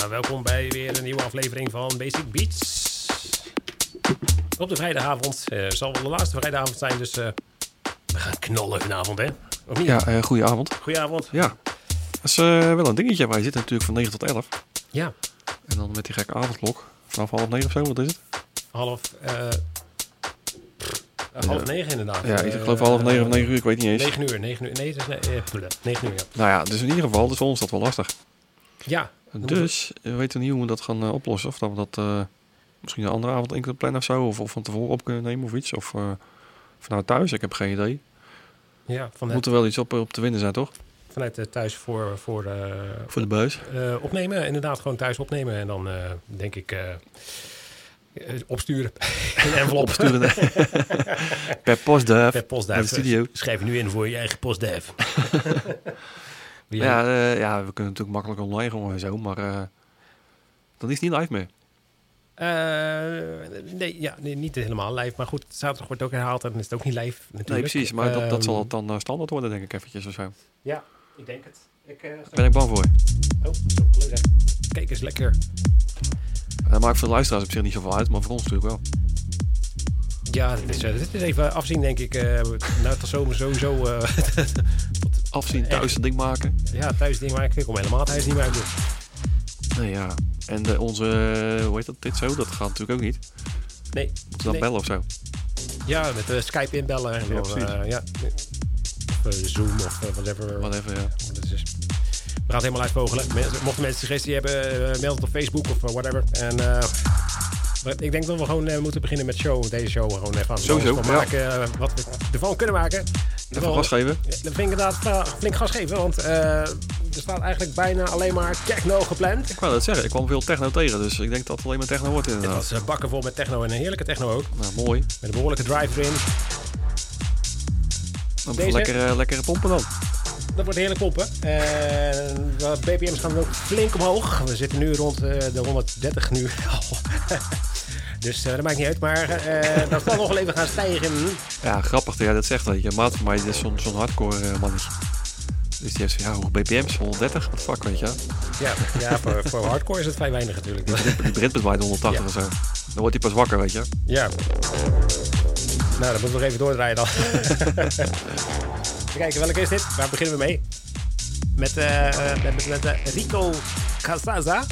Ja, welkom bij weer een nieuwe aflevering van Basic Beats. Op de vrijdagavond. eh zal wel de laatste vrijdagavond zijn, dus eh, we gaan knallen vanavond, hè? Of niet? Ja, uh, goedenavond. Goedenavond. Ja, dat is wel een dingetje. Wij zitten natuurlijk van 9 tot 11. Ja. En dan met die gekke avondklok. Vanaf half 9 of zo, wat is het? Half... Uh, half negen inderdaad. Ja, ik geloof half negen of negen uur, ik weet niet eens. Negen uur, negen uur. Nee, het is ne negen uur, ja. Nou ja, dus in ieder geval, dus voor ons dat wel lastig. Ja. Dus, we weten niet hoe we dat gaan uh, oplossen. Of dat we dat uh, misschien een andere avond in kunnen plannen of zo. Of, of van tevoren op kunnen nemen of iets. Of uh, vanuit thuis, ik heb geen idee. Ja, vanuit... Moet er wel iets op, op te winnen zijn, toch? Vanuit uh, thuis voor... Voor, voor de buis? opnemen, inderdaad gewoon thuis opnemen. En dan denk ik... opsturen. Een envelop. opsturen. per postduif. Per postduif. Naar de studio. Schrijf je nu in voor je eigen postduif. ja, uh, ja, we kunnen natuurlijk makkelijk online gewoon en zo, maar uh, dan is het niet live meer. Uh, nee, ja, nee, niet helemaal live. Maar goed, zaterdag wordt ook herhaald en is het ook niet live natuurlijk. Nee, precies. Maar dat, dat zal dan standaard worden, denk ik, eventjes of zo. Ja, ik denk het. Ik, ben ik bang voor. Oh, zo, gelukkig. Kijk eens lekker. Dat maakt voor de luisteraars op zich niet zoveel uit, maar voor ons natuurlijk wel. Ja, dit is, dit is even afzien, denk ik. Uh, nou, tot zomer sowieso. Uh, afzien, thuis een ding maken. Ja, thuis een ding maken. Ik kom helemaal thuis niet meer uit. Nee, ja. En de, onze, hoe heet dat, dit zo? Dat gaat natuurlijk ook niet. Nee. Moeten dan nee. bellen of zo? Ja, met uh, Skype inbellen. En ja, uh, ja. Of Zoom of whatever. Whatever, ja. Dat is we gaan het helemaal uitvogelen. Mochten mensen suggestie hebben, meld het op Facebook of whatever. En ik denk dat we gewoon moeten beginnen met show. Deze show gewoon even aan van maken. Ja. wat we ervan kunnen maken. Even gas geven. Dat vind ik inderdaad flink gas geven. Want uh, er staat eigenlijk bijna alleen maar techno gepland. Ik wou dat zeggen. Ik kwam veel techno tegen. Dus ik denk dat het alleen maar techno wordt inderdaad. Het was bakken vol met techno en een heerlijke techno ook. Nou, mooi. Met een behoorlijke drive erin. Dan Deze, lekkere, lekkere pompen dan. Dat wordt heerlijk pompen. En de BPM's gaan ook flink omhoog. We zitten nu rond de 130 nu. Dus uh, dat maakt niet uit, maar uh, dat zal nog wel even gaan stijgen. Ja, grappig dat jij dat zegt. Dat je maat van mij is zo'n zo hardcore uh, man is. Dus die heeft ja, hoge BPM's, 130, wat fuck, weet je Ja, ja voor, voor hardcore is het vrij weinig natuurlijk. Die mij de 180 ja. of zo. Dan wordt hij pas wakker, weet je Ja. Nou, dan moeten we nog even doordraaien dan. kijken, welke is dit? Waar beginnen we mee? Met, met, met, met Rico Casaza.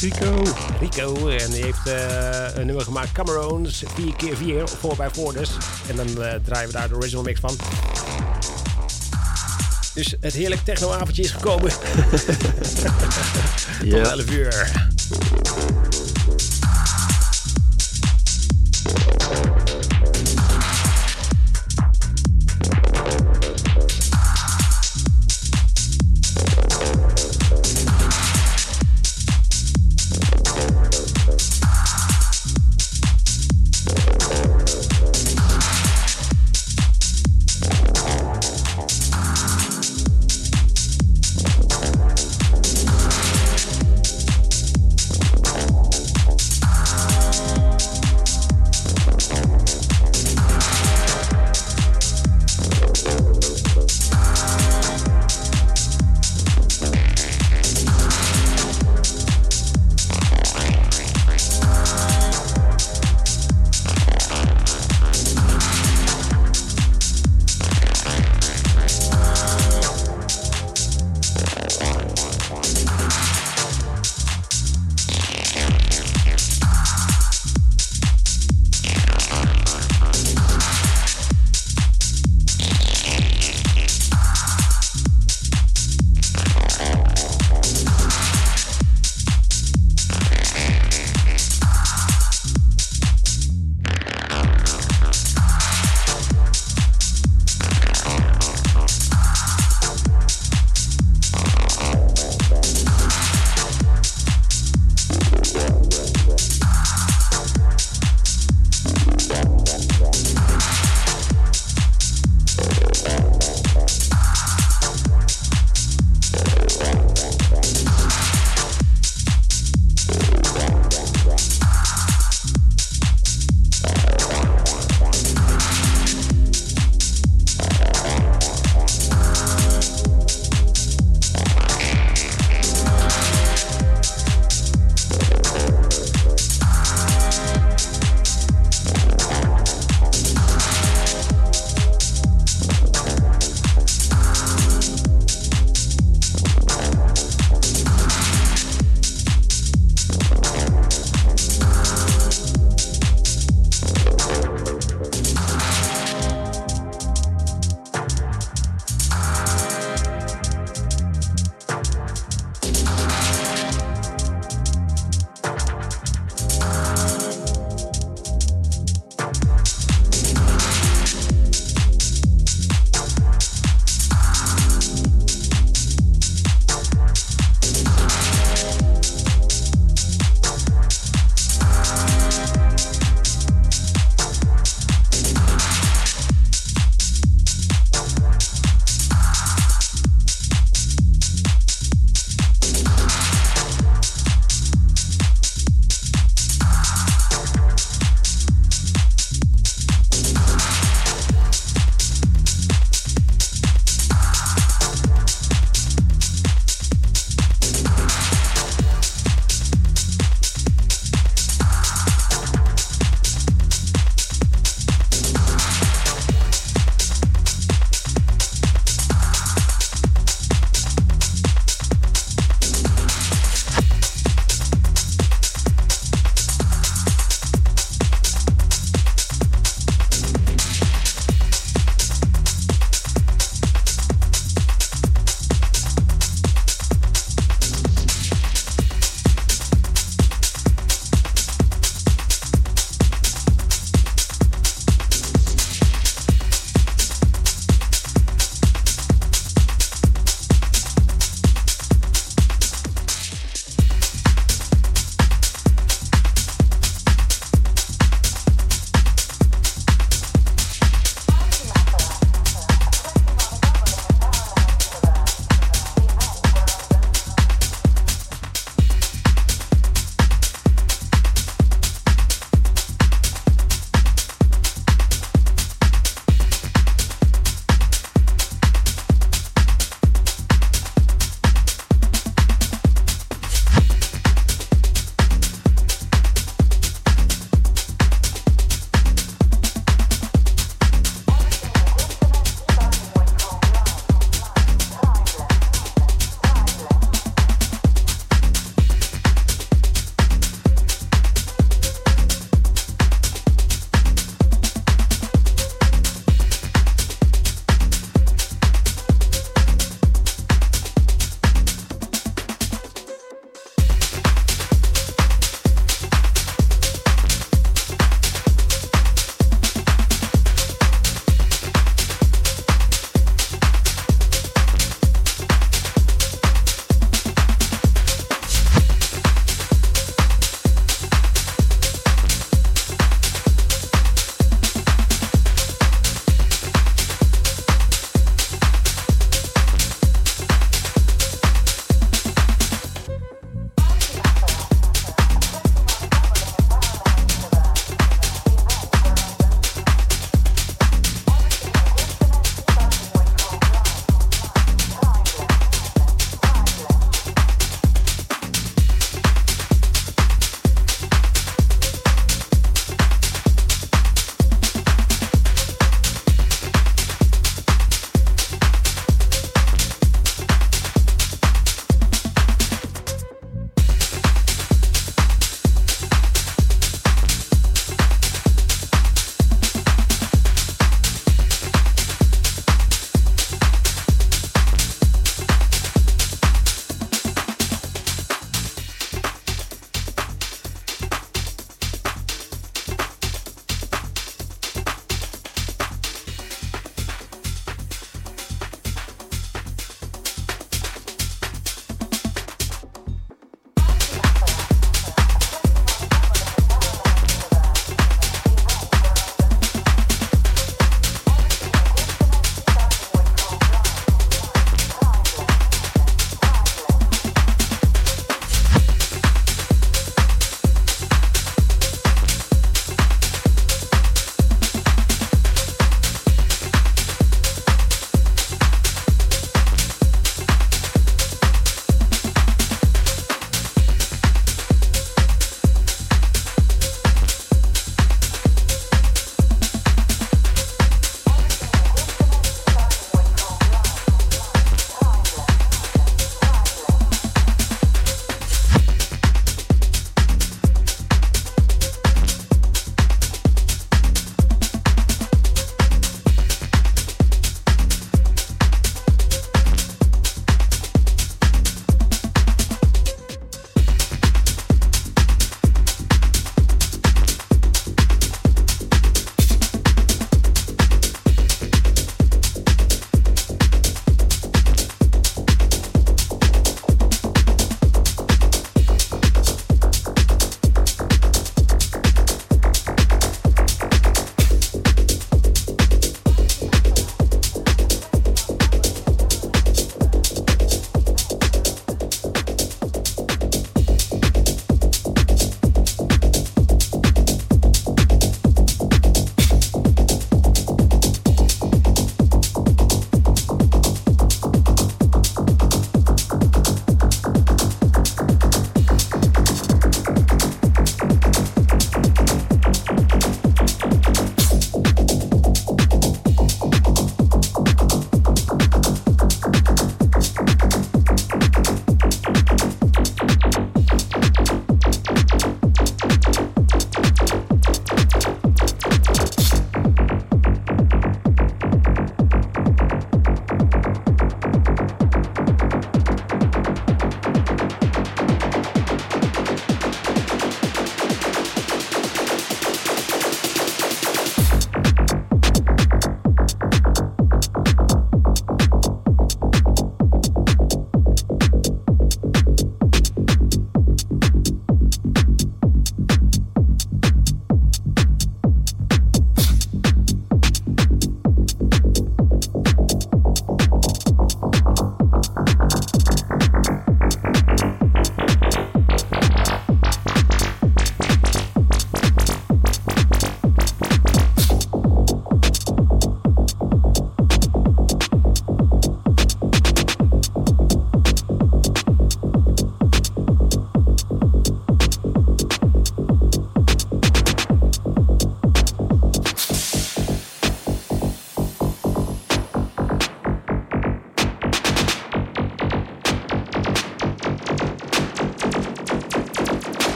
Rico. Rico. En die heeft uh, een nummer gemaakt, Cameroons 4x4, 4x4 dus. En dan uh, draaien we daar de original mix van. Dus het heerlijk technoavondje is gekomen. Tot ja. 11 uur.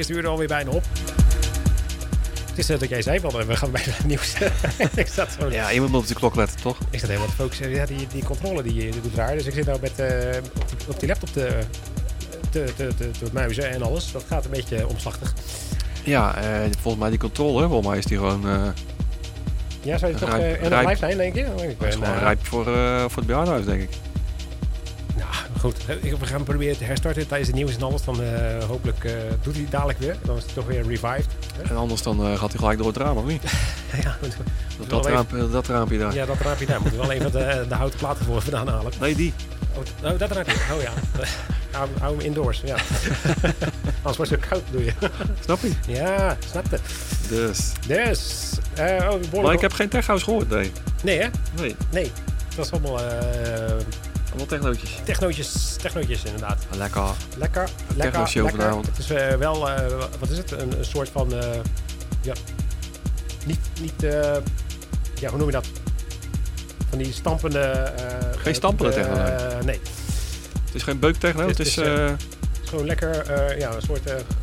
Eerste uur er alweer bijna op. Het is net dat jij zei, van, we gaan bijna het nieuws. ik zat zo Ja, je moet op de klok letten, toch? Ik zat helemaal te focussen. Ja, die, die controle die, die doet raar. Dus ik zit nou met, eh, op, die, op die laptop te, te, te, te, te muizen en alles. Dat gaat een beetje omslachtig. Ja, eh, volgens mij die controle, volgens mij is die gewoon, eh Ja, zou je toch Rijp- en rijp. live zijn, denk je? Ik is ben, gewoon eh, rijp voor, voor het bejaardenhuis, denk ik. Goed. We gaan proberen te herstarten tijdens het nieuws en alles. Dan eh, hopelijk eh, doet hij dadelijk weer. Dan is hij toch weer revived. En anders dan eh, gaat hij gelijk door het raam, of niet? ja, moet- Dat, wel dat, even- raampje, dat raampje daar. ja, dat raampje daar. Moeten we wel even de, de houten platen voor vandaan halen. Nee, die. Oh, oh, dat raampje. Oh ja. hou, hou hem indoors. Ja. Anders wordt het koud, doe je. Snap je? ja, snapte. Dus. Dus. oh, Maar ik heb geen techhouse gehoord, nee. Nee, hè? Nee, Nee. Dat is allemaal allemaal technootjes. technootjes, technootjes inderdaad. Lekker. Lekker, lekker, Techno-show lekker. vanavond. Het is eh, wel, eh, wat is het? Een, een soort van, eh, ja, niet, niet ja, hoe noem je dat? Van die stampende... eh, Geen stampende techno, nee. nee, Het is geen beuktechno, Het het is, is het is gewoon lekker, ja, een soort...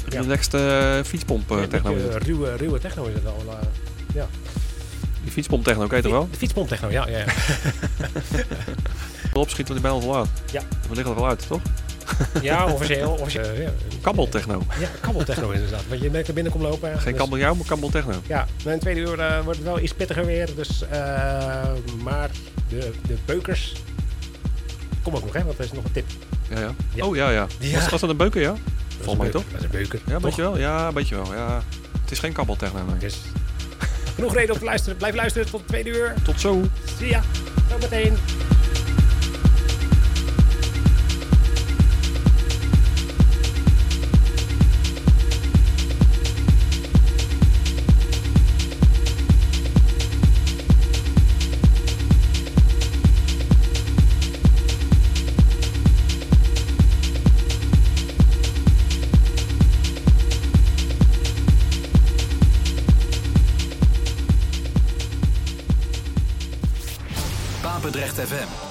ja, relaxed eh, fietspomp techno. ruwe, ruwe techno is het wel. eh. Die fietspomp techno, ken je toch wel? De fietspomp techno, ja, ja, ja. Opschieten, want die ben al laat. Ja. We liggen er wel uit, toch? ja, officieel. officieel ja. Kabbeltechno. Ja, kabbeltechno is inderdaad. Want je lekker binnen komt lopen. Geen dus- jou, maar kabbeltechno. Ja, na een tweede uur eh, wordt het wel iets pittiger weer. Dus, eh, maar de, de beukers. Kom ook nog, hè? Want er is nog een tip. Ja, ja. Ja. Oh, ja, ja. Ja. Was, was dat een beuker, ja? Is Volgens mij toch? Dat is een beuker. Ja, toch? weet je wel? Ja, weet je wel. Ja. Het is geen kabbeltechno, nee. Dus, Genoeg reden om te luisteren. Blijf luisteren tot twee uur. Tot zo. Zie ya. Zometeen. 8FM.